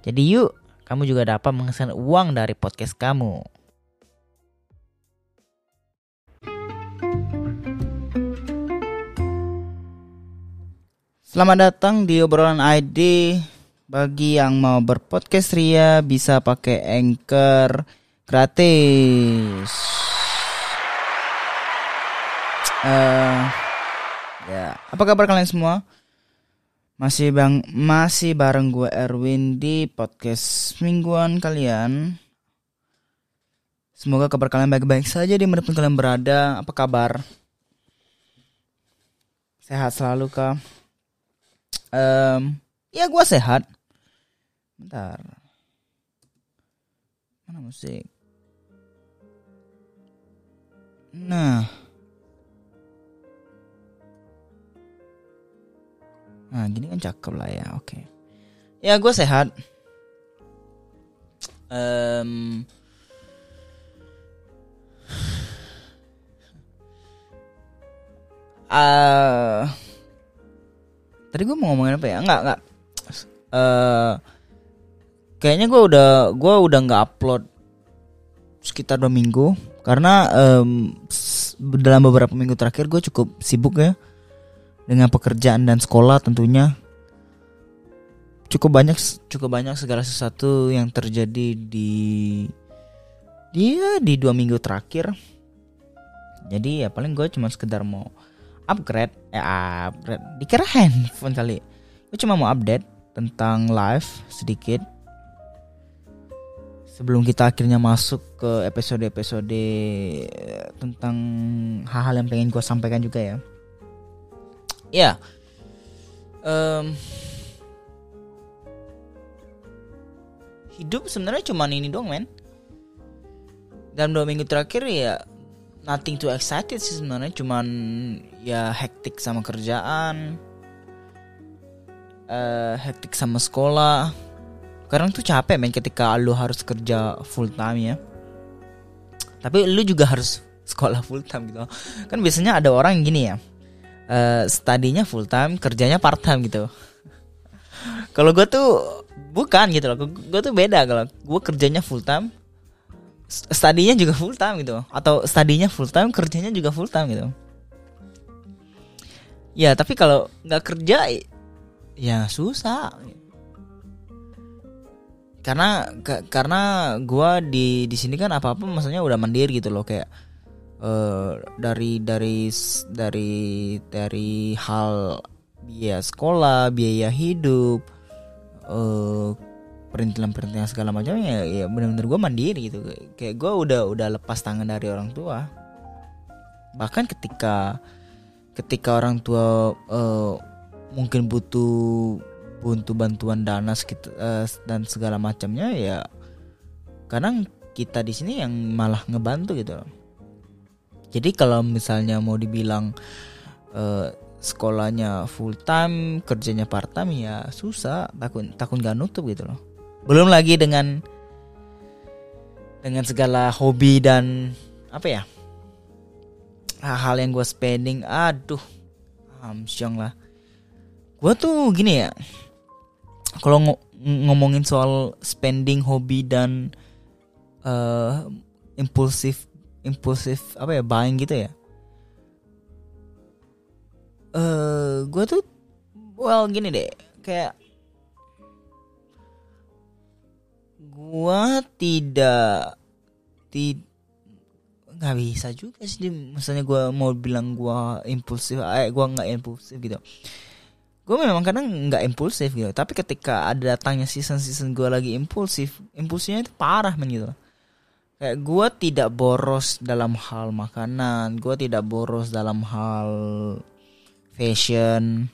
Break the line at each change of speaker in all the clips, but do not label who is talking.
jadi yuk, kamu juga dapat menghasilkan uang dari podcast kamu. Selamat datang di obrolan ID. Bagi yang mau berpodcast ria bisa pakai Anchor gratis. Uh, ya, apa kabar kalian semua? Masih bang masih bareng gue Erwin di podcast mingguan kalian. Semoga kabar kalian baik-baik saja di mana kalian berada. Apa kabar? Sehat selalu kah? Um, ya gue sehat. Bentar. Mana musik? Nah. Nah gini kan cakep lah ya oke. Okay. Ya gue sehat. Um, uh, Tadi gue mau ngomongin apa ya? Enggak enggak. Uh, Kayaknya gue udah gue udah nggak upload sekitar dua minggu. Karena um, dalam beberapa minggu terakhir gue cukup sibuk ya dengan pekerjaan dan sekolah tentunya. Cukup banyak cukup banyak segala sesuatu yang terjadi di dia di dua minggu terakhir. Jadi ya paling gue cuma sekedar mau upgrade eh upgrade. Dikira handphone kali. Gue cuma mau update tentang live sedikit. Sebelum kita akhirnya masuk ke episode-episode tentang hal-hal yang pengen gue sampaikan juga ya ya. Um, hidup sebenarnya cuma ini doang men. Dalam dua minggu terakhir ya nothing too excited sih sebenarnya. Cuman ya hektik sama kerjaan. Uh, hektik sama sekolah. Kadang tuh capek men ketika lu harus kerja full time ya. Tapi lu juga harus sekolah full time gitu. Kan biasanya ada orang yang gini ya uh, studinya full time, kerjanya part time gitu. kalau gue tuh bukan gitu loh, gue tuh beda kalau gue kerjanya full time, studinya juga full time gitu, atau studinya full time, kerjanya juga full time gitu. Ya tapi kalau nggak kerja, ya susah. Karena karena gue di di sini kan apa apa maksudnya udah mandiri gitu loh kayak uh, dari dari dari dari hal biaya sekolah, biaya hidup, uh, perintilan-perintilan segala macam ya, ya benar-benar gue mandiri gitu. Kayak gue udah udah lepas tangan dari orang tua. Bahkan ketika ketika orang tua uh, mungkin butuh butuh bantuan dana sekitar, uh, dan segala macamnya ya kadang kita di sini yang malah ngebantu gitu loh jadi kalau misalnya mau dibilang uh, sekolahnya full time, kerjanya part time ya susah, takut takut nggak nutup gitu loh. Belum lagi dengan dengan segala hobi dan apa ya hal-hal yang gue spending, aduh, hamsyong lah. Gue tuh gini ya, kalau ng ngomongin soal spending hobi dan uh, impulsif impulsif apa ya buying gitu ya? Eh uh, gue tuh well gini deh kayak gua tidak tidak nggak bisa juga sih misalnya gua mau bilang gua impulsif eh gua nggak impulsif gitu. Gue memang kadang nggak impulsif gitu. Tapi ketika ada datangnya season season gue lagi impulsif impulsifnya itu parah men gitu kayak gue tidak boros dalam hal makanan gue tidak boros dalam hal fashion.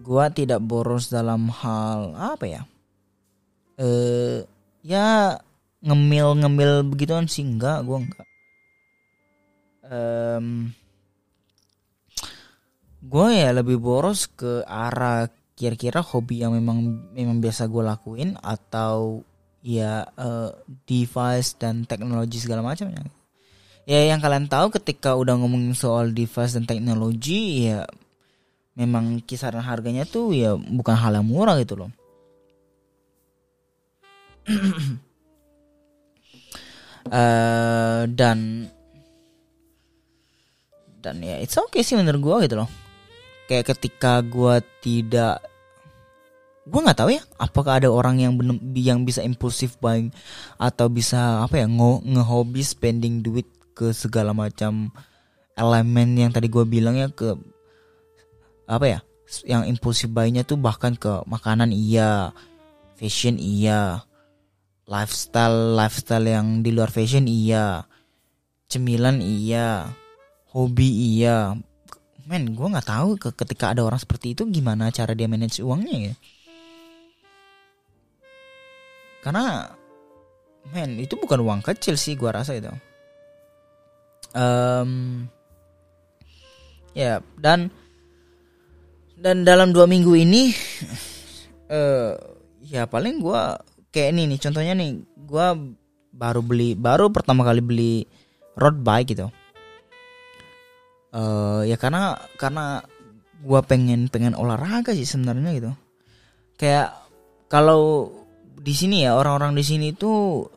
Gue tidak boros dalam hal apa ya? Eh ya ngemil ngemil begituan sih enggak gue enggak. Um, gue ya lebih boros ke arah kira-kira hobi yang memang memang biasa gue lakuin atau ya uh, device dan teknologi segala macam ya. Ya yang kalian tahu ketika udah ngomongin soal device dan teknologi ya memang kisaran harganya tuh ya bukan hal yang murah gitu loh. uh, dan dan ya it's okay sih menurut gue gitu loh kayak ketika gue tidak gue nggak tahu ya apakah ada orang yang bener, yang bisa impulsif buying atau bisa apa ya nge ngehobi spending duit ke segala macam elemen yang tadi gue bilang ya ke apa ya yang impulsif buyingnya tuh bahkan ke makanan iya fashion iya lifestyle lifestyle yang di luar fashion iya cemilan iya hobi iya. Men gue nggak tahu ke ketika ada orang seperti itu gimana cara dia manage uangnya ya karena men itu bukan uang kecil sih gue rasa itu. Um, ya dan dan dalam dua minggu ini uh, ya paling gue kayak ini nih contohnya nih gue baru beli baru pertama kali beli road bike gitu. Uh, ya karena karena gue pengen pengen olahraga sih sebenarnya gitu. Kayak kalau di sini ya orang-orang di sini tuh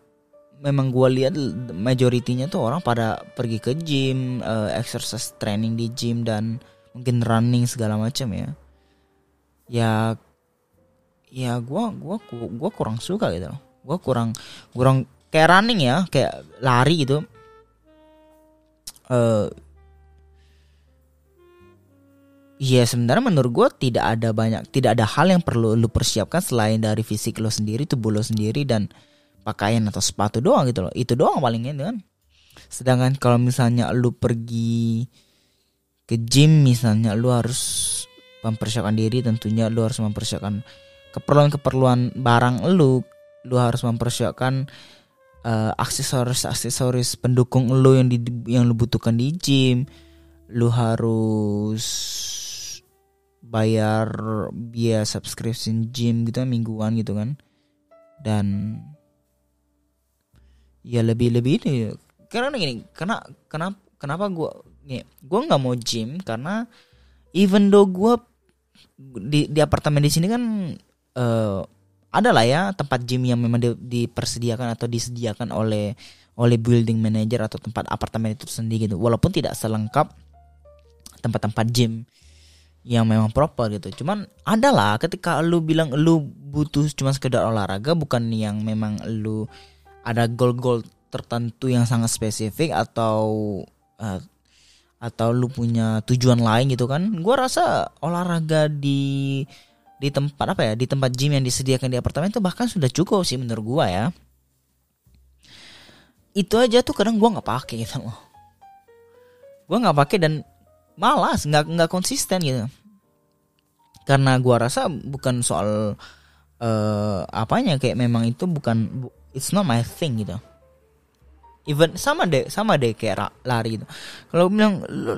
memang gue lihat majoritinya tuh orang pada pergi ke gym uh, exercise training di gym dan mungkin running segala macam ya. Ya ya gue gua gua kurang suka gitu. Gue kurang kurang kayak running ya kayak lari gitu. Uh, Iya sebenarnya menurut gue tidak ada banyak tidak ada hal yang perlu lu persiapkan selain dari fisik lo sendiri tubuh lo sendiri dan pakaian atau sepatu doang gitu loh. Itu doang palingnya kan? Sedangkan kalau misalnya lu pergi ke gym misalnya lu harus mempersiapkan diri tentunya lu harus mempersiapkan keperluan-keperluan barang lu. Lu harus mempersiapkan uh, aksesoris aksesoris pendukung lu yang di yang lu butuhkan di gym. Lu harus bayar biaya subscription gym gitu kan mingguan gitu kan. Dan ya lebih lebih ini karena gini karena kenapa kenapa gue nih gue nggak mau gym karena even though gue di di apartemen di sini kan uh, ada lah ya tempat gym yang memang di, dipersediakan atau disediakan oleh oleh building manager atau tempat apartemen itu sendiri gitu. Walaupun tidak selengkap tempat-tempat gym yang memang proper gitu. Cuman ada lah ketika lu bilang lu butuh cuma sekedar olahraga bukan yang memang lu ada goal-goal tertentu yang sangat spesifik atau uh, atau lu punya tujuan lain gitu kan. Gua rasa olahraga di di tempat apa ya? Di tempat gym yang disediakan di apartemen itu bahkan sudah cukup sih menurut gua ya. Itu aja tuh kadang gua nggak pakai gitu loh. Gua nggak pakai dan malas nggak nggak konsisten gitu. Karena gua rasa bukan soal uh, apanya kayak memang itu bukan it's not my thing gitu. Even sama deh sama deh kayak lari gitu. Kalau bilang lu,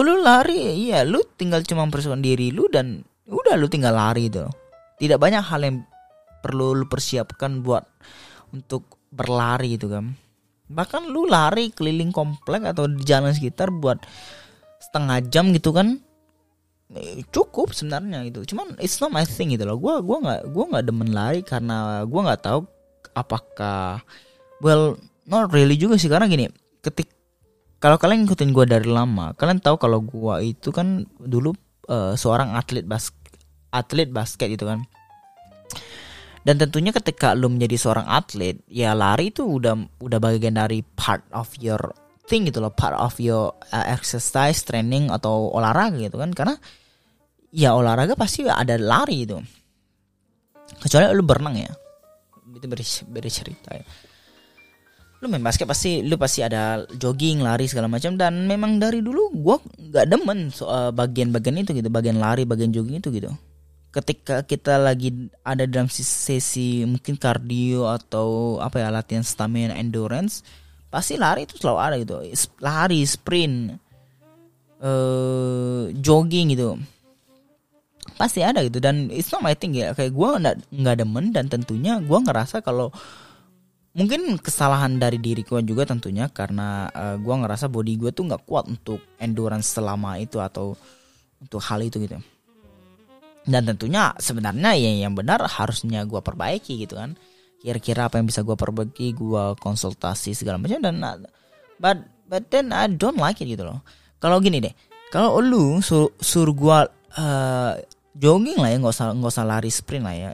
lu lari iya lu tinggal cuma mempersiapkan diri lu dan udah lu tinggal lari gitu. Tidak banyak hal yang perlu lu persiapkan buat untuk berlari gitu kan. Bahkan lu lari keliling komplek atau di jalan sekitar buat setengah jam gitu kan eh, cukup sebenarnya gitu. Cuman it's not my thing gitu loh. Gue gua nggak gua nggak demen lari karena gue nggak tahu apakah well not really juga sih. Karena gini ketik kalau kalian ngikutin gue dari lama kalian tahu kalau gue itu kan dulu uh, seorang atlet bas atlet basket gitu kan. Dan tentunya ketika lu menjadi seorang atlet ya lari itu udah udah bagian dari part of your thing gitu loh part of your uh, exercise training atau olahraga gitu kan. Karena ya olahraga pasti ada lari itu. Kecuali lu berenang ya. Itu beri, beri cerita ya. Lu main basket pasti lu pasti ada jogging lari segala macam. Dan memang dari dulu gua nggak demen soal bagian-bagian itu gitu. Bagian lari bagian jogging itu gitu. Ketika kita lagi ada dalam sesi mungkin kardio atau apa ya latihan stamina endurance pasti lari itu selalu ada gitu. Lari sprint uh, jogging gitu. Pasti ada gitu. Dan it's not my thing ya. Kayak gue nggak nggak demen dan tentunya gue ngerasa kalau mungkin kesalahan dari diri gue juga tentunya karena uh, eh, gue ngerasa body gue tuh nggak kuat untuk endurance selama itu atau untuk hal itu gitu. Dan tentunya sebenarnya ya yang benar harusnya gue perbaiki gitu kan kira-kira apa yang bisa gue perbaiki gue konsultasi segala macam dan but but then I don't like it gitu loh. Kalau gini deh kalau lu sur suruh gue uh, jogging lah ya nggak usah nggak usah lari sprint lah ya.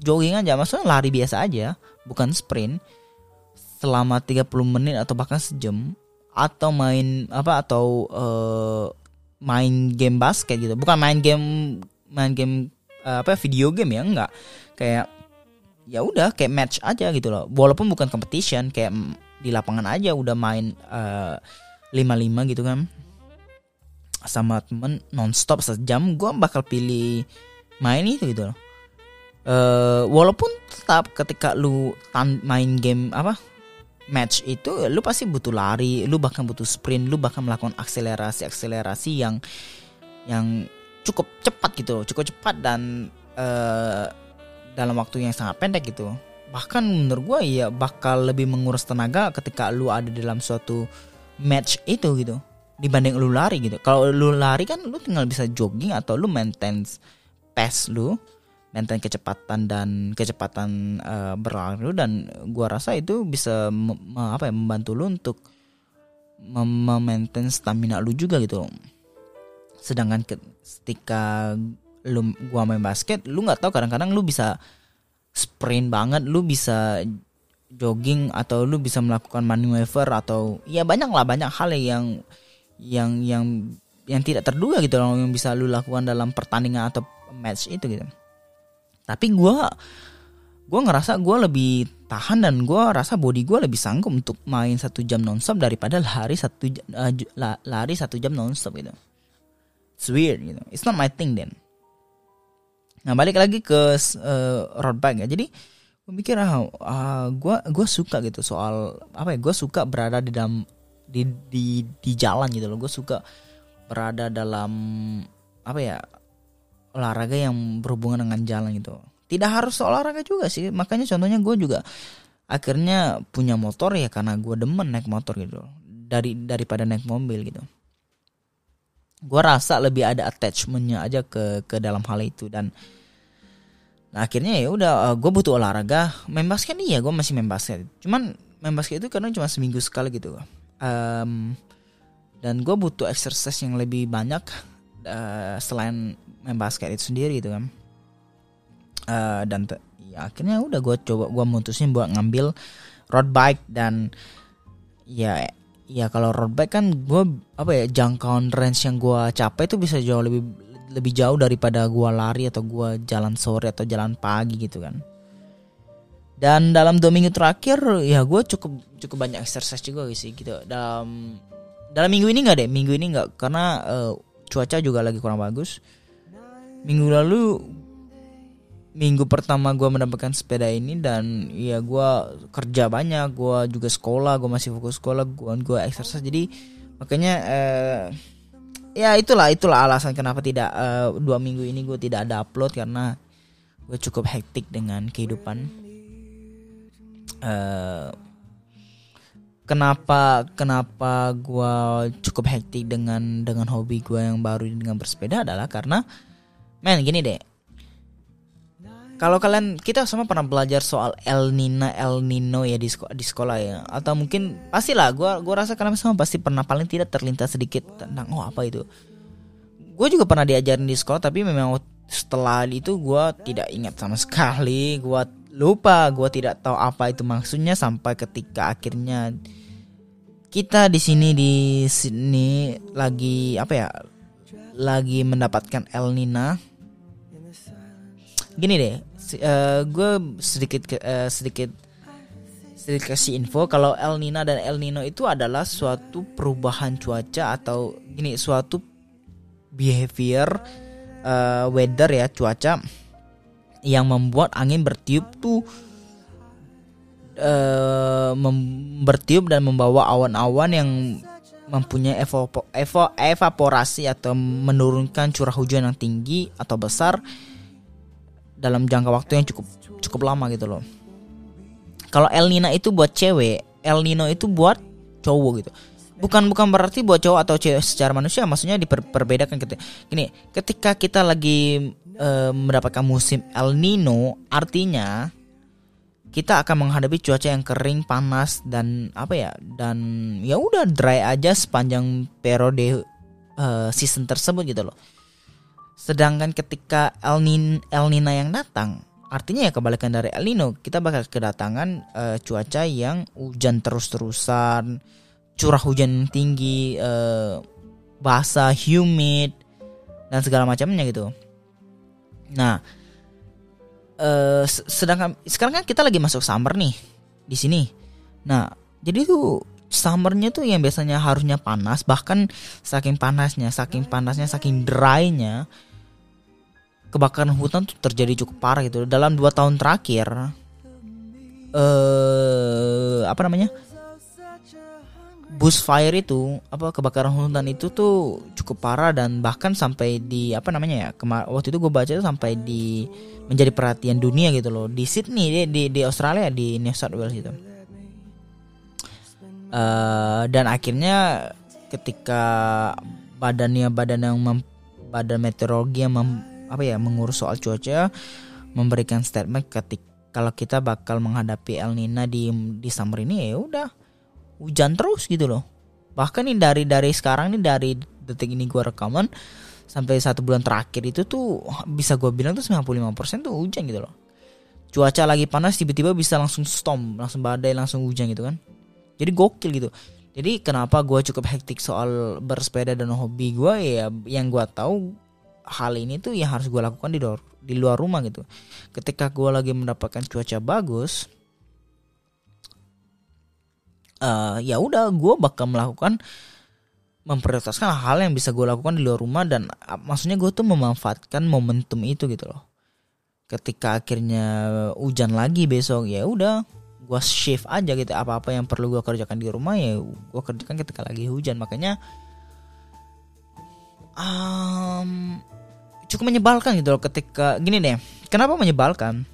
Jogging aja maksudnya lari biasa aja bukan sprint. Selama 30 menit atau bahkan sejam atau main apa atau uh, main game basket gitu. Bukan main game main game uh, apa video game ya enggak. Kayak ya udah kayak match aja gitu loh. Walaupun bukan competition kayak di lapangan aja udah main uh, lima lima gitu kan. Sama temen nonstop sejam gue bakal pilih main itu gitu loh. Uh, walaupun tetap ketika lu main game apa match itu lu pasti butuh lari lu bahkan butuh sprint lu bahkan melakukan akselerasi akselerasi yang yang cukup cepat gitu cukup cepat dan uh, dalam waktu yang sangat pendek gitu. Bahkan menurut gue ya bakal lebih menguras tenaga ketika lu ada dalam suatu match itu gitu. Dibanding lu lari gitu. Kalau lu lari kan lu tinggal bisa jogging atau lu maintain pace lu maintain kecepatan dan kecepatan uh, berlari lu. Dan gua rasa itu bisa apa ya membantu lu untuk memaintain stamina lu juga gitu. Sedangkan ketika lu gua main basket lu nggak tahu kadang-kadang lu bisa sprint banget lu bisa jogging atau lu bisa melakukan maneuver atau ya banyak lah banyak hal yang yang yang yang tidak terduga gitu loh yang bisa lu lakukan dalam pertandingan atau match itu gitu tapi gua gua ngerasa gua lebih tahan dan gua rasa body gua lebih sanggup untuk main satu jam nonstop daripada lari satu uh, lari satu jam nonstop gitu It's weird gitu. It's not my thing then. Nah balik lagi ke uh, road bike ya. Jadi gue mikir ah uh, gue gue suka gitu soal apa ya gue suka berada di dalam di di di jalan gitu loh. Gue suka berada dalam apa ya olahraga yang berhubungan dengan jalan gitu. Tidak harus olahraga juga sih. Makanya contohnya gue juga akhirnya punya motor ya karena gue demen naik motor gitu. Dari daripada naik mobil gitu gue rasa lebih ada attachmentnya aja ke ke dalam hal itu. Dan nah akhirnya ya udah uh, eh, gue butuh olahraga. Main basket nih ya gue masih main basket. Cuman main basket itu karena cuma seminggu sekali gitu um, dan gue butuh exercise yang lebih banyak uh, selain main basket itu sendiri gitu kan uh, dan ya akhirnya udah gue coba gue mutusin buat ngambil road bike. Dan ya ya kalau road bike kan gue apa ya jangkauan range yang gue capai itu bisa jauh lebih lebih jauh daripada gue lari atau gue jalan sore atau jalan pagi gitu kan. Dan dalam dua minggu terakhir ya gue cukup cukup banyak exercise juga sih gitu. Dalam dalam minggu ini nggak deh minggu ini nggak. Karena uh, cuaca juga lagi kurang bagus. Minggu lalu minggu pertama gue mendapatkan sepeda ini dan ya gue kerja banyak gue juga sekolah gue masih fokus sekolah gue gue exercise. Jadi makanya uh, ya itulah itulah alasan kenapa tidak uh, dua minggu ini gue tidak ada upload karena gue cukup hektik dengan kehidupan. Uh, kenapa kenapa gue cukup hektik dengan dengan hobi gue yang baru dengan bersepeda adalah karena men gini deh kalau kalian kita semua pernah belajar soal El Nino El Nino ya di sekolah, di sekolah ya. Atau mungkin pastilah gue gua rasa kalian semua pasti pernah paling tidak terlintas sedikit tentang oh apa itu. Gue juga pernah diajarin di sekolah tapi memang setelah itu gue tidak ingat sama sekali. Gue lupa gue tidak tahu apa itu maksudnya sampai ketika akhirnya kita di sini di sini lagi apa ya lagi mendapatkan El Nina gini deh uh, eh, gue sedikit uh, sedikit sedikit kasih info. Kalau El Nina dan El Nino itu adalah suatu perubahan cuaca atau gini suatu behavior uh, weather ya cuaca yang membuat angin bertiup tuh uh, bertiup dan membawa awan-awan yang mempunyai evo, evaporasi atau menurunkan curah hujan yang tinggi atau besar dalam jangka waktu yang cukup cukup lama gitu loh. Kalau El Nino itu buat cewek, El Nino itu buat cowok gitu. Bukan bukan berarti buat cowok atau cewek secara manusia, maksudnya diperbedakan gitu. Gini, ketika kita lagi e, mendapatkan musim El Nino, artinya kita akan menghadapi cuaca yang kering, panas dan apa ya? Dan ya udah dry aja sepanjang periode uh, season tersebut gitu loh. Sedangkan ketika El Nino, El Nina yang datang, artinya ya kebalikan dari El Nino, kita bakal kedatangan uh, cuaca yang hujan terus-terusan, curah hujan tinggi, uh, basah, humid dan segala macamnya gitu. Nah, uh, sedangkan sekarang kan kita lagi masuk summer nih di sini. Nah, jadi tuh summernya tuh yang biasanya harusnya panas, bahkan saking panasnya, saking panasnya, saking drynya, kebakaran hutan tuh terjadi cukup parah gitu. Dalam dua tahun terakhir, eh apa namanya? bushfire itu apa kebakaran hutan itu tuh cukup parah dan bahkan sampai di apa namanya ya kemar waktu itu gue baca itu sampai di menjadi perhatian dunia gitu loh di Sydney di di, di Australia di New South Wales itu uh, dan akhirnya ketika badannya badan yang mem, badan meteorologi yang mem, apa ya mengurus soal cuaca memberikan statement ketika kalau kita bakal menghadapi El Nina di di summer ini ya udah hujan terus gitu loh. Bahkan nih dari dari sekarang nih dari detik ini gue rekaman sampai satu bulan terakhir itu tuh bisa gue bilang tuh 95% tuh hujan gitu loh. Cuaca lagi panas tiba-tiba bisa langsung storm langsung badai langsung hujan gitu kan. Jadi gokil gitu. Jadi kenapa gue cukup hektik soal bersepeda dan hobi gue ya yang gue tahu hal ini tuh yang harus gue lakukan di luar di luar rumah gitu. Ketika gue lagi mendapatkan cuaca bagus uh, ya udah gue bakal melakukan memprioritaskan hal yang bisa gue lakukan di luar rumah dan uh, maksudnya gue tuh memanfaatkan momentum itu gitu loh. Ketika akhirnya hujan lagi besok ya udah gue shift aja gitu. Apa apa yang perlu gue kerjakan di rumah ya gue kerjakan ketika lagi hujan. Makanya um, cukup menyebalkan gitu loh ketika gini deh kenapa menyebalkan?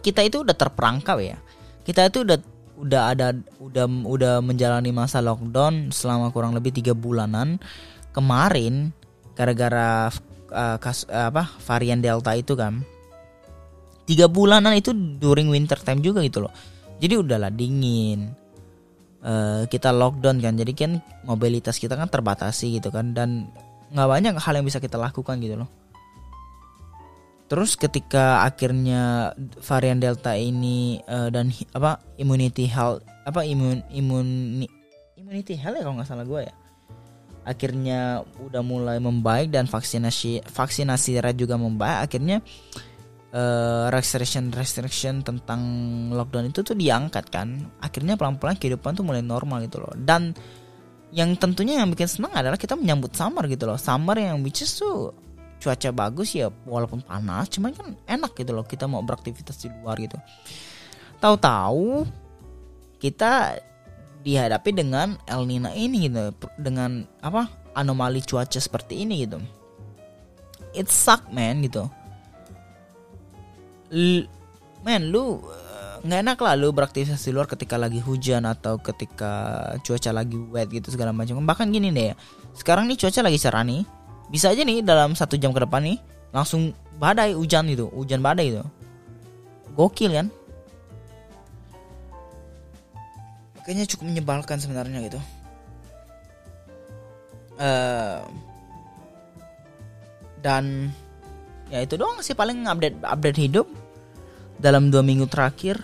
Kita itu udah terperangkap ya. Kita itu udah udah ada udah udah menjalani masa lockdown selama kurang lebih tiga bulanan. Kemarin gara-gara uh, uh, apa varian delta itu kan tiga bulanan itu during winter time juga gitu loh. Jadi udahlah dingin uh, kita lockdown kan. Jadi kan mobilitas kita kan terbatasi gitu kan. Dan nggak banyak hal yang bisa kita lakukan gitu loh. Terus ketika akhirnya varian delta ini uh, dan apa immunity health apa imun imun immunity health ya kalau nggak salah gue ya. Akhirnya udah mulai membaik dan vaksinasi vaksinasi rate juga membaik. Akhirnya uh, restriction restriction tentang lockdown itu tuh diangkat kan. Akhirnya pelan-pelan kehidupan tuh mulai normal gitu loh. Dan yang tentunya yang bikin senang adalah kita menyambut summer gitu loh. Summer yang which is tuh cuaca bagus ya walaupun panas cuman kan enak gitu loh kita mau beraktivitas di luar gitu. Tahu-tahu kita dihadapi dengan El Nino ini gitu dengan apa anomali cuaca seperti ini gitu. It suck man gitu. L man lu nggak enak lah lu beraktivitas di luar ketika lagi hujan atau ketika cuaca lagi wet gitu segala macam. Bahkan gini deh ya sekarang nih cuaca lagi cerah nih bisa aja nih dalam satu jam ke depan nih langsung badai hujan itu hujan badai itu gokil kan? Kayaknya cukup menyebalkan sebenarnya gitu. Uh, dan ya itu doang sih paling update update hidup dalam dua minggu terakhir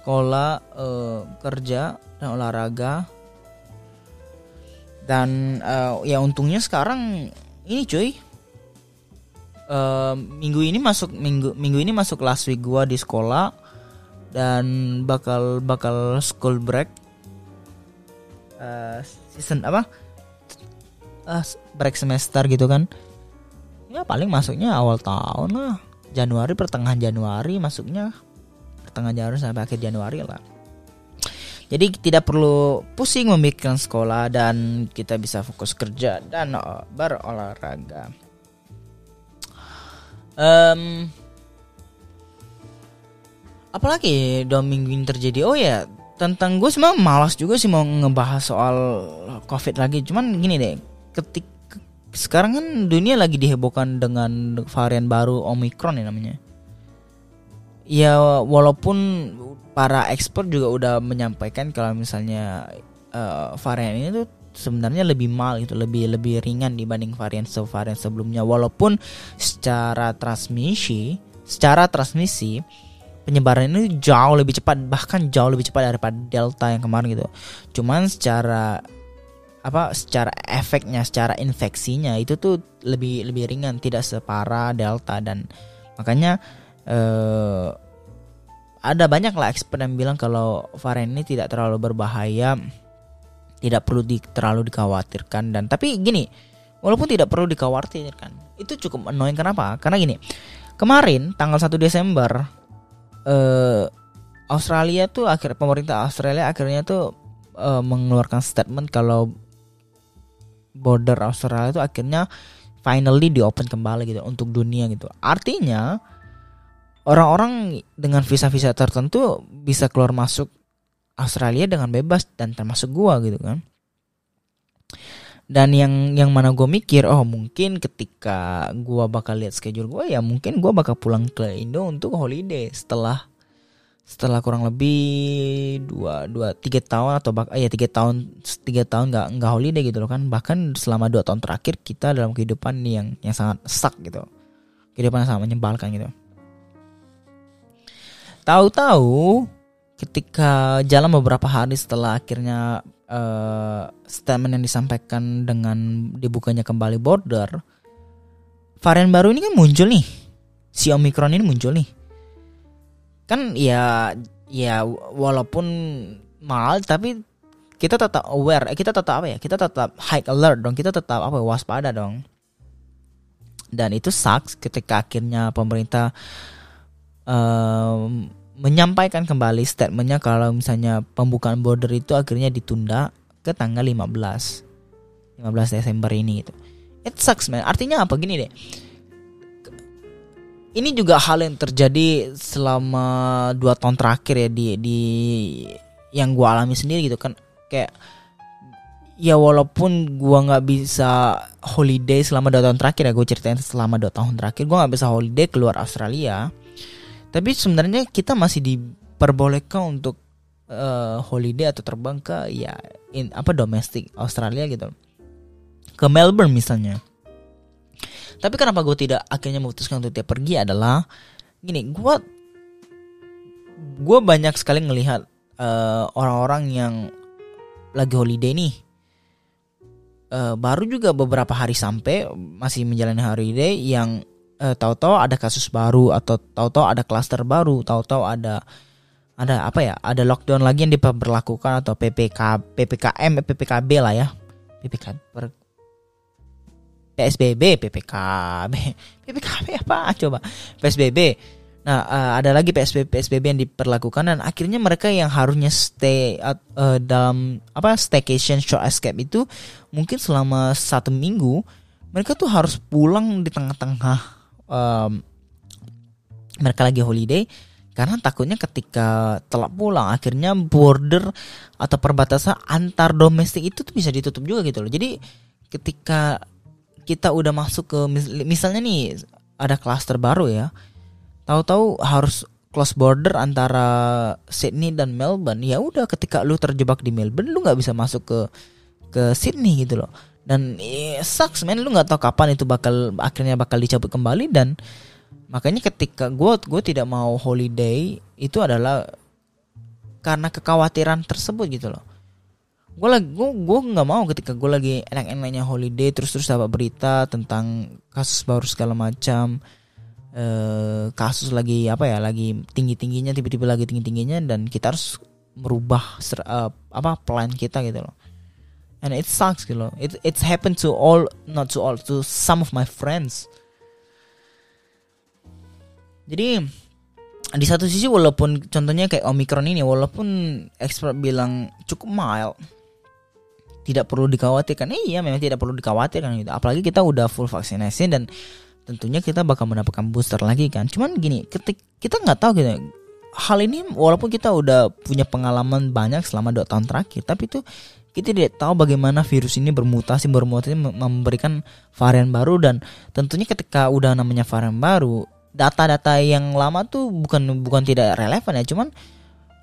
sekolah uh, kerja dan olahraga. Dan uh, ya untungnya sekarang ini cuy uh, minggu ini masuk minggu minggu ini masuk last week gua di sekolah dan bakal bakal school break uh, season apa? Uh, break semester gitu kan. Ya paling masuknya awal tahun lah Januari pertengahan Januari masuknya pertengahan Januari sampai akhir Januari lah jadi tidak perlu pusing memikirkan sekolah dan kita bisa fokus kerja dan berolahraga. Um, apalagi dua minggu ini terjadi? Oh ya tentang gue semua malas juga sih mau ngebahas soal covid lagi. Cuman gini deh, ketik sekarang kan dunia lagi dihebohkan dengan varian baru Omicron ya namanya. Ya walaupun para ekspor juga udah menyampaikan kalau misalnya uh, varian ini tuh sebenarnya lebih mal itu lebih lebih ringan dibanding varian varian sebelumnya walaupun secara transmisi secara transmisi penyebaran ini jauh lebih cepat bahkan jauh lebih cepat daripada delta yang kemarin gitu cuman secara apa secara efeknya secara infeksinya itu tuh lebih lebih ringan tidak separah delta. Dan makanya eh, ada banyak lah expert yang bilang kalau varian ini tidak terlalu berbahaya tidak perlu di, terlalu dikhawatirkan. Dan tapi gini walaupun tidak perlu dikhawatirkan itu cukup annoying. Kenapa? Karena gini kemarin tanggal 1 Desember eh, Australia tuh akhir pemerintah Australia akhirnya tuh eh, mengeluarkan statement kalau border Australia itu akhirnya finally di open kembali gitu untuk dunia gitu. Artinya orang-orang dengan visa-visa tertentu bisa keluar masuk Australia dengan bebas dan termasuk gua gitu kan. Dan yang yang mana gue mikir, oh mungkin ketika gua bakal lihat schedule gua ya mungkin gua bakal pulang ke Indo untuk holiday setelah setelah kurang lebih dua dua tiga tahun atau bak ya tiga tahun tiga tahun nggak nggak holiday gitu loh kan. Bahkan selama dua tahun terakhir kita dalam kehidupan yang yang sangat sak gitu. Kehidupan yang sangat menyebalkan gitu. Tahu-tahu ketika jalan beberapa hari setelah akhirnya uh, statement yang disampaikan dengan dibukanya kembali border varian baru ini kan muncul nih. Si omikron ini muncul nih kan ya ya walaupun mahal tapi kita tetap aware eh, kita tetap apa ya kita tetap high alert dong kita tetap apa waspada dong. Dan itu sucks ketika akhirnya pemerintah um, menyampaikan kembali statementnya kalau misalnya pembukaan border itu akhirnya ditunda ke tanggal 15 15 Desember ini gitu. It sucks man. Artinya apa? Gini deh ini juga hal yang terjadi selama dua tahun terakhir ya di di yang gue alami sendiri gitu kan. Kayak ya walaupun gue nggak bisa holiday selama dua tahun terakhir ya gue ceritain selama dua tahun terakhir gue nggak bisa holiday keluar Australia. Tapi sebenarnya kita masih diperbolehkan untuk uh, holiday atau terbang ke ya in, apa domestik Australia gitu. Ke Melbourne misalnya tapi kenapa gue tidak akhirnya memutuskan untuk dia pergi adalah gini, gue gue banyak sekali ngelihat uh, orang-orang yang lagi holiday nih. Uh, baru juga beberapa hari sampai masih menjalani holiday yang uh, tahu-tahu ada kasus baru atau tahu-tahu ada klaster baru, tahu-tahu ada ada apa ya? Ada lockdown lagi yang diperlakukan atau PPK PPKM PPKB lah ya. PPK PSBB, PPKB, PPKB apa coba? PSBB. Nah, uh, ada lagi PSBB PSBB yang diperlakukan dan akhirnya mereka yang harusnya stay uh, dalam apa staycation short escape itu mungkin selama satu minggu mereka tuh harus pulang di tengah-tengah um, mereka lagi holiday karena takutnya ketika telat pulang akhirnya border atau perbatasan antar domestik itu tuh bisa ditutup juga gitu loh. Jadi ketika kita udah masuk ke misalnya nih ada klaster baru ya. Tahu-tahu harus close border antara Sydney dan Melbourne. Ya udah ketika lu terjebak di Melbourne lu nggak bisa masuk ke ke Sydney gitu loh. Dan eh, sucks man. Lu nggak tahu kapan itu bakal akhirnya bakal dicabut kembali. Dan makanya ketika gue gue tidak mau holiday itu adalah karena kekhawatiran tersebut gitu loh gue lagi gue gue nggak mau ketika gue lagi enak-enaknya holiday terus terus dapat berita tentang kasus baru segala macam eh, kasus lagi apa ya lagi tinggi tingginya tiba-tiba lagi tinggi tingginya dan kita harus merubah ser, uh, apa plan kita gitu loh. And it sucks gitu loh. It it's happened to all not to all to some of my friends. Jadi di satu sisi walaupun contohnya kayak omikron ini walaupun expert bilang cukup mild tidak perlu dikhawatirkan. Eh, iya memang tidak perlu dikhawatirkan gitu. Apalagi kita udah full vaksinasi dan tentunya kita bakal mendapatkan booster lagi kan. Cuman gini ketik kita nggak tahu gitu. Hal ini walaupun kita udah punya pengalaman banyak selama dua tahun terakhir tapi itu kita tidak tahu bagaimana virus ini bermutasi bermutasi memberikan varian baru. Dan tentunya ketika udah namanya varian baru data-data yang lama tuh bukan bukan tidak relevan ya. Cuman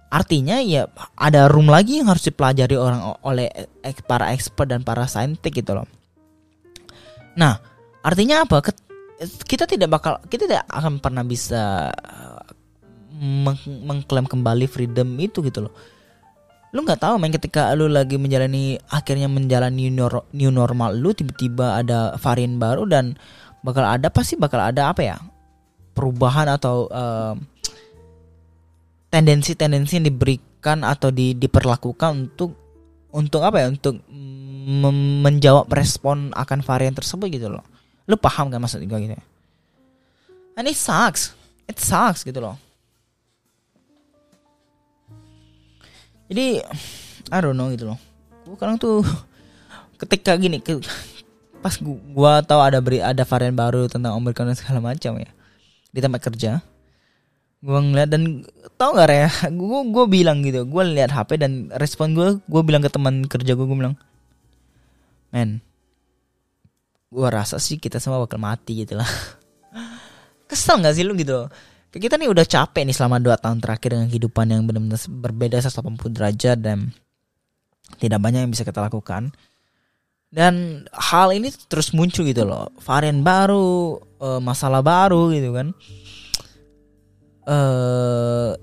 artinya ya ada room lagi yang harus dipelajari orang oleh para expert dan para saintik gitu loh. Nah artinya apa? Kita tidak bakal kita tidak akan pernah bisa meng mengklaim kembali freedom itu gitu loh. Lu nggak tahu main ketika lu lagi menjalani akhirnya menjalani new normal lu tiba-tiba ada varian baru dan bakal ada pasti bakal ada apa ya? Perubahan atau tendensi-tendensi yang diberikan atau di, diperlakukan untuk untuk apa ya? Untuk menjawab respon akan varian tersebut gitu loh. Lu paham kan maksud gue gitu ya and it sucks. It sucks gitu loh. Jadi I don't know gitu loh. Gue kadang tuh ketika gini ke, pas gua, gua tahu ada beri ada varian baru tentang omikron dan segala macam ya di tempat kerja gue ngeliat dan tau gak ya gue gue bilang gitu. Gue lihat HP dan respon gue gue bilang ke teman kerja gue gue bilang men gue rasa sih kita semua bakal mati gitu lah. Kesel gak sih lu gitu? Kita nih udah capek nih selama 2 tahun terakhir dengan kehidupan yang benar-benar berbeda 180 derajat dan tidak banyak yang bisa kita lakukan. Dan hal ini terus muncul gitu loh, varian baru, uh, masalah baru gitu kan. Uh,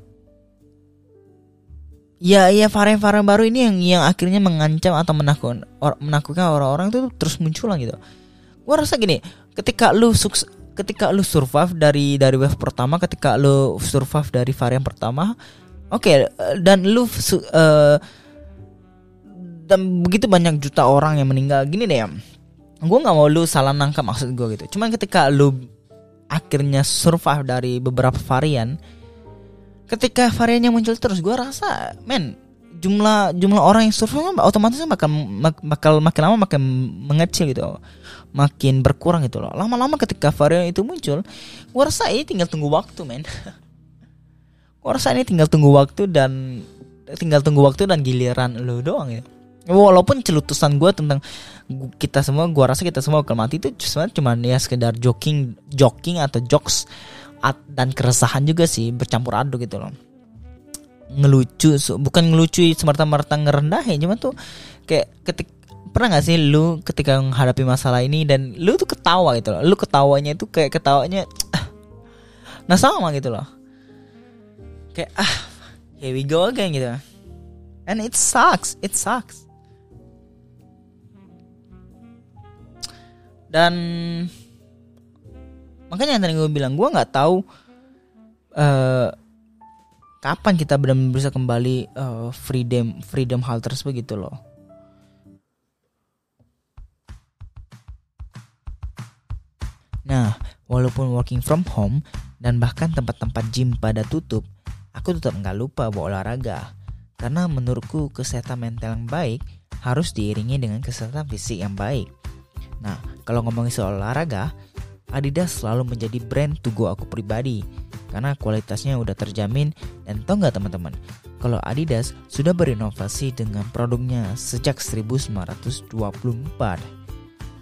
ya ya varian-varian baru ini yang yang akhirnya mengancam atau menakutkan or, menakutkan orang-orang itu terus muncul gitu. Gua rasa gini, ketika lu sukses ketika lu survive dari dari wave pertama ketika lu survive dari varian pertama oke okay, dan lu uh, dan begitu banyak juta orang yang meninggal gini deh ya gue nggak mau lu salah nangkap maksud gue gitu cuman ketika lu akhirnya survive dari beberapa varian ketika variannya muncul terus gue rasa men jumlah jumlah orang yang survive otomatis bakal bakal makin lama makin mengecil gitu makin berkurang itu loh. Lama-lama ketika varian itu muncul, gua rasa ini tinggal tunggu waktu, men. gua rasa ini tinggal tunggu waktu dan tinggal tunggu waktu dan giliran lo doang ya. Walaupun celutusan gue tentang kita semua, gua rasa kita semua akan mati itu cuma cuma ya sekedar joking, joking atau jokes dan keresahan juga sih bercampur aduk gitu loh. Ngelucu bukan ngelucu semerta-merta ngerendahin cuma tuh kayak ketik pernah gak sih lu ketika menghadapi masalah ini dan lu tuh ketawa gitu loh? Lu ketawanya itu kayak ketawanya nah sama gitu loh. Kayak ah here we go again gitu. And it sucks it sucks dan makanya yang tadi gue bilang gue nggak tahu uh, kapan kita benar-benar bisa kembali uh, freedom freedom hal tersebut gitu loh Nah, walaupun working from home dan bahkan tempat-tempat gym pada tutup, aku tetap nggak lupa bawa olahraga. Karena menurutku kesehatan mental yang baik harus diiringi dengan kesehatan fisik yang baik. Nah, kalau ngomongin soal olahraga, Adidas selalu menjadi brand to go aku pribadi karena kualitasnya udah terjamin dan tau nggak teman-teman kalau Adidas sudah berinovasi dengan produknya sejak 1924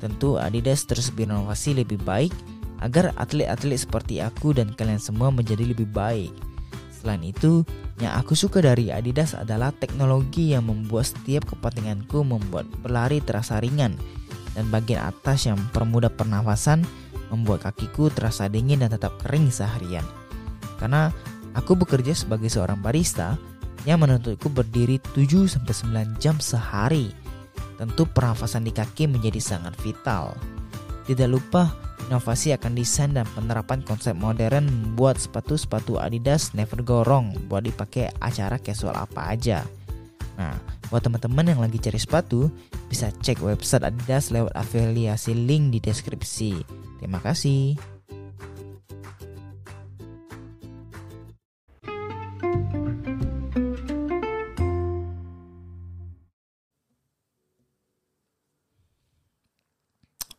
Tentu Adidas terus berinovasi lebih baik agar atlet-atlet seperti aku dan kalian semua menjadi lebih baik. Selain itu, yang aku suka dari Adidas adalah teknologi yang membuat setiap kepentinganku membuat berlari terasa ringan. Dan bagian atas yang mempermudah pernafasan membuat kakiku terasa dingin dan tetap kering seharian. Karena aku bekerja sebagai seorang barista yang menuntutku berdiri 7-9 jam sehari. Tentu pernafasan di kaki menjadi sangat vital. Tidak lupa inovasi akan desain dan penerapan konsep modern membuat sepatu-sepatu Adidas never go wrong buat dipakai acara casual apa aja. Nah, buat teman-teman yang lagi cari sepatu, bisa cek website Adidas lewat afiliasi link di deskripsi. Terima kasih.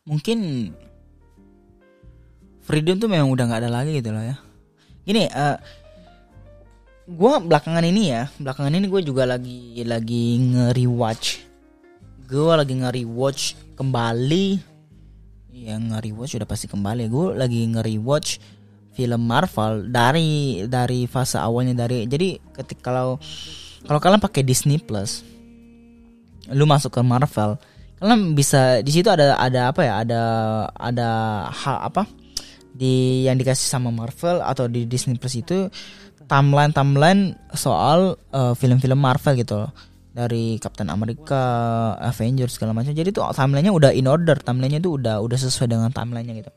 Mungkin freedom tuh memang udah nggak ada lagi gitu loh ya. Gini, uh, gue belakangan ini ya belakangan ini gue juga lagi lagi nge-rewatch. Gue lagi nge-rewatch kembali. Ya nge-rewatch udah pasti kembali. Gue lagi nge-rewatch film Marvel dari dari fase awalnya dari jadi ketika kalau kalau kalian pakai Disney Plus lu masuk ke Marvel kalian bisa di situ ada ada apa ya ada ada hal apa di yang dikasih sama Marvel atau di Disney Plus itu timeline timeline soal eh, film-film Marvel gitu loh. Dari Captain America, Avengers segala macam. Jadi tuh timelinenya udah in order, timelinenya tuh udah udah sesuai dengan timelinenya gitu.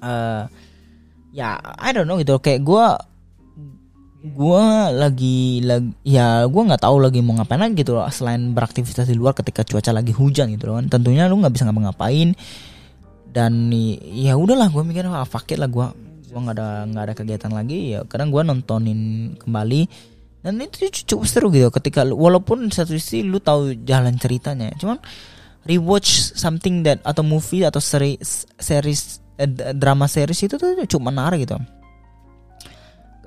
Uh, ya I don't know gitu kayak gue gue lagi lagi ya gue nggak tahu lagi mau ngapain lagi gitu loh. Selain beraktivitas di luar ketika cuaca lagi hujan gitu loh kan. Tentunya lu nggak bisa ngapa-ngapain. Dan ya udahlah gue mikir ah fuck lah gue gue nggak ada nggak ada kegiatan lagi ya kadang gue nontonin kembali. Dan itu cukup seru gitu ketika walaupun satu sisi lu tahu jalan ceritanya cuman rewatch something that atau movie atau seri, series eh, drama series itu tuh cukup menarik gitu.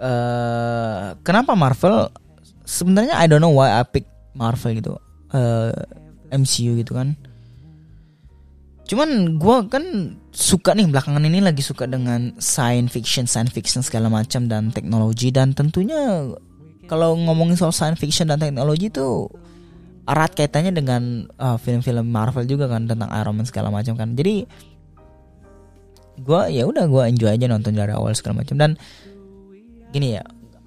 Uh, kenapa Marvel sebenarnya I don't know why I pick Marvel gitu uh, eh, MCU gitu kan Cuman gue kan suka nih belakangan ini lagi suka dengan science fiction, science fiction segala macam dan teknologi dan tentunya kalau ngomongin soal science fiction dan teknologi itu erat kaitannya dengan uh, film-film Marvel juga kan tentang Iron Man segala macam kan. Jadi gue ya udah gue enjoy aja nonton dari awal segala macam dan gini ya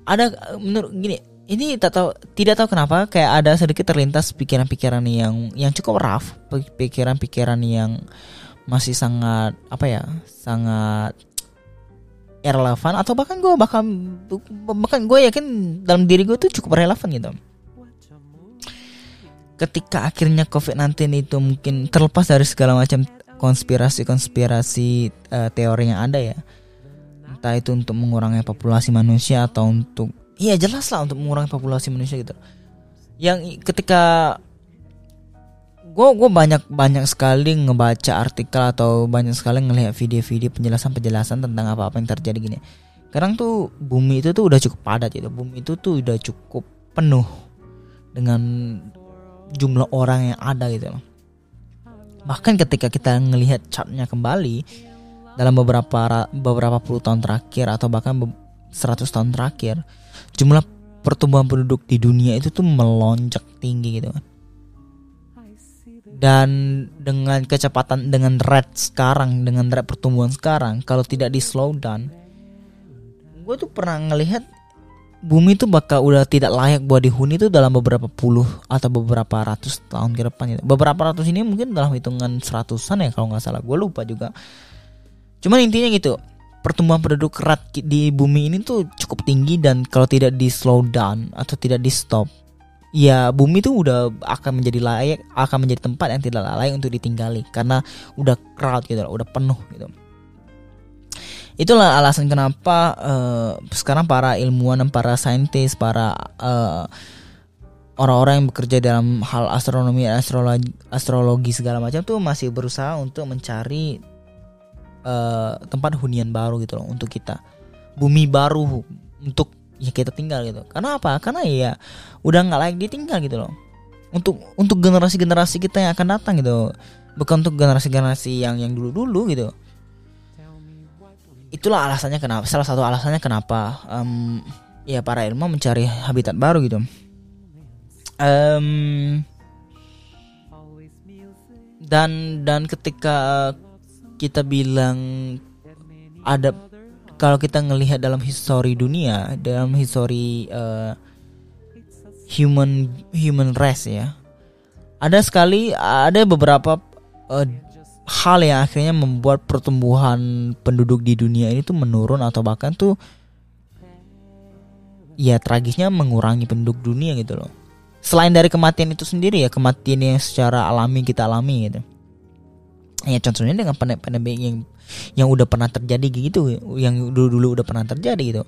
ada menurut gini ini tak tahu tidak tahu kenapa kayak ada sedikit terlintas pikiran-pikiran yang yang cukup rough, pikiran-pikiran yang masih sangat apa ya, sangat irrelevant atau bahkan gue bahkan bahkan gue yakin dalam diri gue tuh cukup relevan gitu. Ketika akhirnya COVID-19 itu mungkin terlepas dari segala macam konspirasi-konspirasi uh, teori yang ada ya. Entah itu untuk mengurangi populasi manusia atau untuk iya jelas lah untuk mengurangi populasi manusia gitu. Yang ketika gue gue banyak banyak sekali ngebaca artikel atau banyak sekali ngelihat video-video penjelasan penjelasan tentang apa apa yang terjadi gini. Sekarang tuh bumi itu tuh udah cukup padat gitu. Bumi itu tuh udah cukup penuh dengan jumlah orang yang ada gitu bahkan ketika kita ngelihat chartnya kembali dalam beberapa beberapa puluh tahun terakhir atau bahkan 100 tahun terakhir jumlah pertumbuhan penduduk di dunia itu tuh melonjak tinggi gitu kan dan dengan kecepatan dengan rate sekarang dengan rate pertumbuhan sekarang kalau tidak di slow down gue tuh pernah ngelihat bumi tuh bakal udah tidak layak buat dihuni tuh dalam beberapa puluh atau beberapa ratus tahun ke depan gitu. Beberapa ratus ini mungkin dalam hitungan seratusan ya kalau nggak salah. Gue lupa juga. Cuman intinya gitu pertumbuhan penduduk erat di bumi ini tuh cukup tinggi dan kalau tidak di slow down atau tidak di stop ya bumi tuh udah akan menjadi layak akan menjadi tempat yang tidak layak untuk ditinggali karena udah crowd gitu udah penuh gitu. Itulah alasan kenapa uh, sekarang para ilmuwan dan para saintis para uh, orang-orang yang bekerja dalam hal astronomi astrologi astrologi segala macam tuh masih berusaha untuk mencari uh, tempat hunian baru gitu loh untuk kita. Bumi baru untuk ya kita tinggal gitu. Karena apa? Karena ya udah nggak layak ditinggal gitu loh. Untuk untuk generasi generasi kita yang akan datang gitu. Bukan untuk generasi generasi yang yang dulu dulu gitu. Itulah alasannya kenapa salah satu alasannya kenapa um, ya para ilmu mencari habitat baru gitu. Um, dan dan ketika kita bilang ada kalau kita ngelihat dalam histori dunia dalam histori uh, human human race ya ada sekali ada beberapa uh, hal yang akhirnya membuat pertumbuhan penduduk di dunia ini tuh menurun atau bahkan tuh ya tragisnya mengurangi penduduk dunia gitu loh. Selain dari kematian itu sendiri ya kematian yang secara alami kita alami gitu ya contohnya dengan pandemi yang yang udah pernah terjadi gitu yang dulu dulu udah pernah terjadi gitu.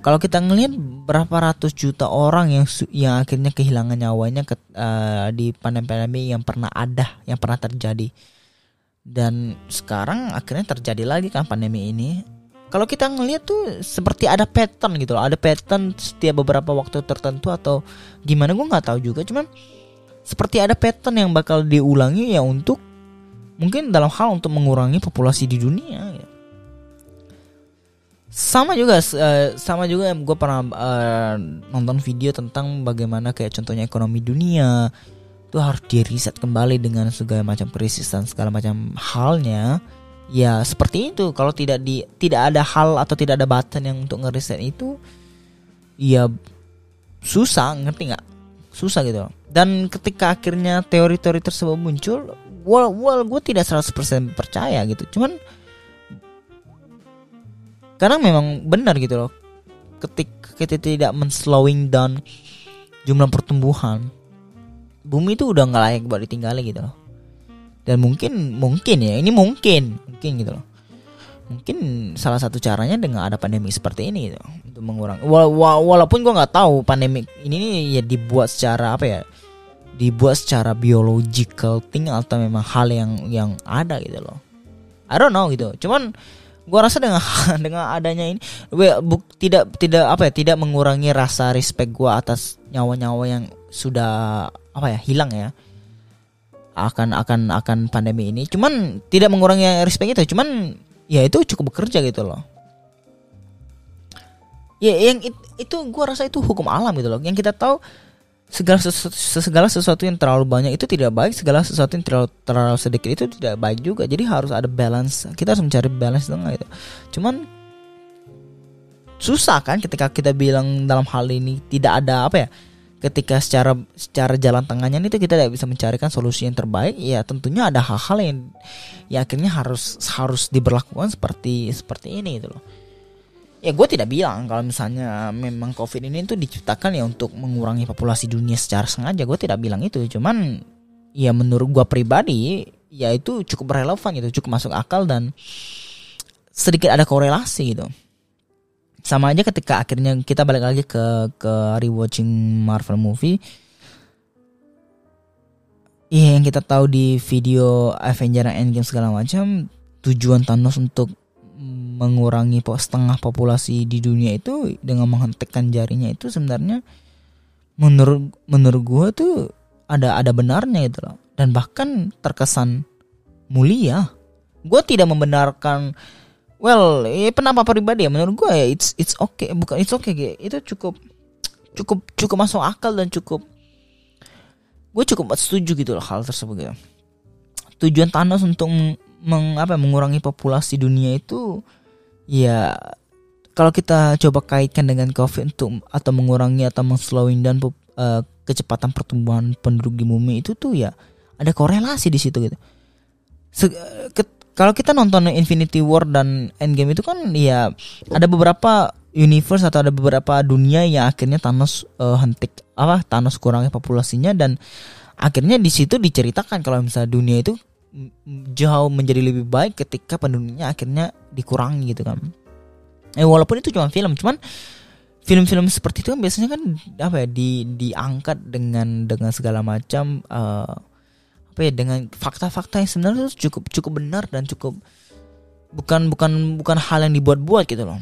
Kalau kita ngelihat berapa ratus juta orang yang yang akhirnya kehilangan nyawanya ke, uh, di pandemi yang pernah ada yang pernah terjadi. Dan sekarang akhirnya terjadi lagi kan pandemi ini. Kalau kita ngelihat tuh seperti ada pattern gitu loh. Ada pattern setiap beberapa waktu tertentu atau gimana gue nggak tahu juga. Cuman seperti ada pattern yang bakal diulangi ya untuk mungkin dalam hal untuk mengurangi populasi di dunia ya. sama juga uh, sama juga gue pernah uh, nonton video tentang bagaimana kayak contohnya ekonomi dunia itu harus diriset kembali dengan segala macam krisis dan segala macam halnya. Ya seperti itu. Kalau tidak di tidak ada hal atau tidak ada button yang untuk ngeriset itu ya susah. Ngerti nggak? Susah gitu. Dan ketika akhirnya teori-teori tersebut muncul well, well gue tidak 100% percaya gitu. Cuman karena memang benar gitu loh. Ketika kita tidak men-slowing down jumlah pertumbuhan bumi itu udah nggak layak buat ditinggali gitu loh. Dan mungkin mungkin ya ini mungkin mungkin gitu loh. Mungkin salah satu caranya dengan ada pandemi seperti ini gitu untuk mengurangi. Walaupun gue nggak tahu pandemi ini ya dibuat secara apa ya dibuat secara biological thing atau memang hal yang yang ada gitu loh. I don't know gitu. Cuman gue rasa dengan dengan adanya ini gue buk, tidak tidak apa ya tidak mengurangi rasa respect gue atas nyawa-nyawa yang sudah apa ya hilang ya. Akan akan akan pandemi ini. Cuman tidak mengurangi respect itu. Cuman ya itu cukup bekerja gitu loh. Ya yang it, itu gue rasa itu hukum alam gitu loh. Yang kita tahu segala sesuatu, segala sesuatu yang terlalu banyak itu tidak baik segala sesuatu yang terlalu terlalu sedikit itu tidak baik juga. Jadi harus ada balance. Kita harus mencari balance tengah gitu cuman susah kan ketika kita bilang dalam hal ini tidak ada apa ya ketika secara secara jalan tengahnya itu kita tidak bisa mencarikan solusi yang terbaik ya tentunya ada hal-hal yang ya akhirnya harus harus diberlakukan seperti seperti ini gitu loh ya gue tidak bilang kalau misalnya memang covid ini itu diciptakan ya untuk mengurangi populasi dunia secara sengaja. Gue tidak bilang itu. Cuman ya menurut gue pribadi ya itu cukup relevan gitu cukup masuk akal dan sedikit ada korelasi gitu. Sama aja ketika akhirnya kita balik lagi ke ke rewatching Marvel movie. Iya yang kita tahu di video Avenger Endgame segala macam tujuan Thanos untuk mengurangi setengah populasi di dunia itu dengan menghentikan jarinya itu sebenarnya menurut menurut gue tuh ada ada benarnya gitu loh. Dan bahkan terkesan mulia. Gue tidak membenarkan well ya pendapat pribadi ya. Menurut gue ya it's it's okay. Bukan it's okay gitu itu cukup cukup cukup masuk akal dan cukup gue cukup setuju gitu loh hal tersebut gitu tujuan Thanos untuk meng, apa mengurangi populasi dunia itu ya kalau kita coba kaitkan dengan covid untuk atau mengurangi atau slowing down uh, kecepatan pertumbuhan penduduk di bumi itu tuh ya ada korelasi di situ gitu. Se, ke, kalau kita nonton Infinity War dan Endgame itu kan ya ada beberapa universe atau ada beberapa dunia yang akhirnya Thanos uh, hentik apa Thanos kurangi populasinya dan akhirnya di situ diceritakan kalau misalnya dunia itu jauh menjadi lebih baik ketika penduduknya akhirnya dikurangi gitu kan. Eh walaupun itu cuma film, cuman film-film seperti itu kan biasanya kan apa ya di diangkat dengan dengan segala macam uh, apa ya dengan fakta-fakta yang sebenarnya itu cukup cukup benar dan cukup bukan bukan bukan hal yang dibuat-buat gitu loh.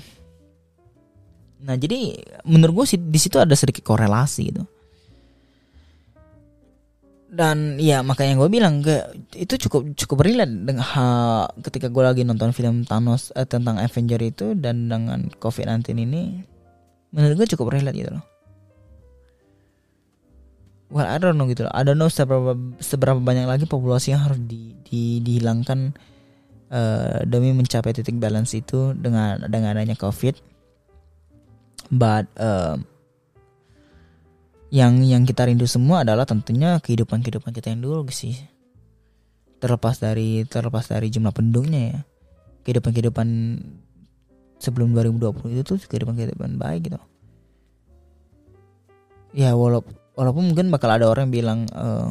Nah jadi menurut gue sih di situ ada sedikit korelasi gitu. Dan ya makanya gue bilang ke itu cukup cukup relate dengan ha, ketika gue lagi nonton film Thanos eh, tentang Avenger itu dan dengan COVID-19 ini menurut gue cukup relate gitu loh. well I don't know gitu I don't know seberapa seberapa banyak lagi populasi yang harus di, di dihilangkan uh, demi mencapai titik balance itu dengan dengan adanya covid but uh, yang yang kita rindu semua adalah tentunya kehidupan kehidupan kita yang dulu sih. Terlepas dari terlepas dari jumlah penduduknya ya. Kehidupan kehidupan sebelum 2020 itu tuh kehidupan kehidupan baik gitu. Ya walaupun walaupun mungkin bakal ada orang yang bilang uh,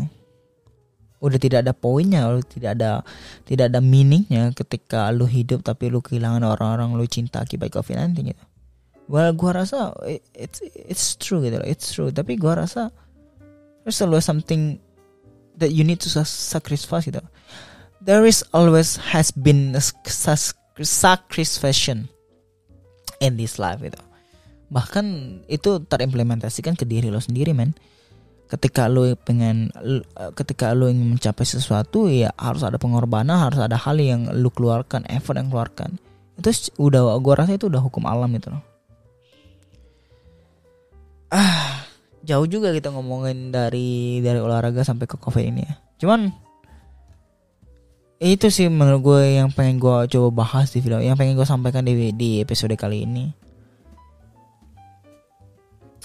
udah tidak ada poinnya, udah tidak ada tidak ada meaningnya ketika lu hidup tapi lu kehilangan orang-orang lu cinta akibat COVID-19 gitu. Well, gua rasa it's it's true gitu loh, it's true. Tapi gua rasa there's always something that you need to sacrifice gitu. There is always has been a sacrifice in this life gitu bahkan itu terimplementasikan ke diri lo sendiri men ketika lo pengen ketika lo ingin mencapai sesuatu ya harus ada pengorbanan harus ada hal yang lo keluarkan effort yang keluarkan itu udah gua rasa itu udah hukum alam itu loh ah jauh juga kita ngomongin dari dari olahraga sampai ke covid ini ya. Cuman itu sih menurut gue yang pengen gue coba bahas di video yang pengen gue sampaikan di di episode kali ini.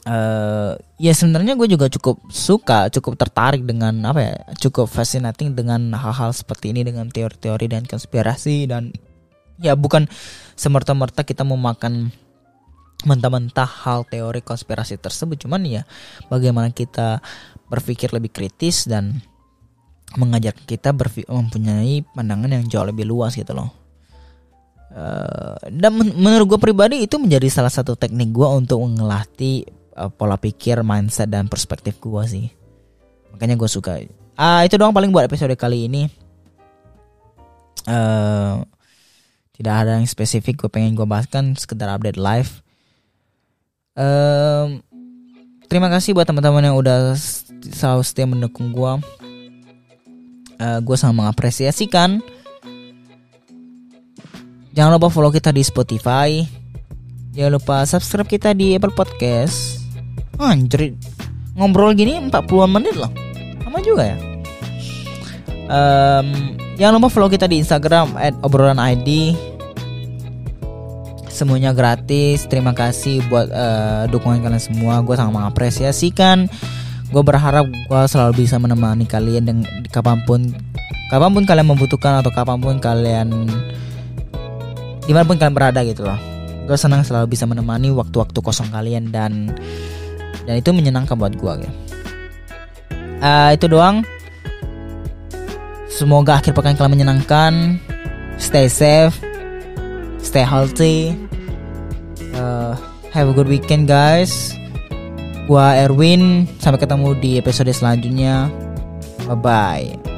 Uh, ya sebenarnya gue juga cukup suka, cukup tertarik dengan apa ya, cukup fascinating dengan hal-hal seperti ini dengan teori-teori dan konspirasi dan ya bukan semerta-merta kita memakan mentah-mentah hal teori konspirasi tersebut, cuman ya bagaimana kita berpikir lebih kritis dan mengajak kita mempunyai pandangan yang jauh lebih luas gitu loh. Uh, dan men menurut gue pribadi itu menjadi salah satu teknik gue untuk mengelatih uh, pola pikir, mindset dan perspektif gue sih. Makanya gue suka. Ah itu doang paling buat episode kali ini. Uh, tidak ada yang spesifik gue pengen gue bahaskan sekedar update live. Uh, terima kasih buat teman-teman yang udah selalu setia mendukung gue. Uh, gue sangat mengapresiasikan. Jangan lupa follow kita di Spotify. Jangan lupa subscribe kita di Apple Podcast. Anjir Ngobrol gini 40 menit loh Sama juga ya um, Jangan lupa follow kita di Instagram At Semuanya gratis Terima kasih buat uh, dukungan kalian semua Gue sangat mengapresiasikan Gue berharap gue selalu bisa menemani kalian dengan kapan pun Kapan pun kalian membutuhkan Atau kapan pun kalian Di mana pun kalian berada gitu loh Gue senang selalu bisa menemani waktu-waktu kosong kalian Dan dan itu menyenangkan buat gue ya. Uh, itu doang. Semoga akhir pekan kalian menyenangkan. Stay safe, stay healthy. Uh, have a good weekend guys. Gua Erwin, sampai ketemu di episode selanjutnya. Bye bye.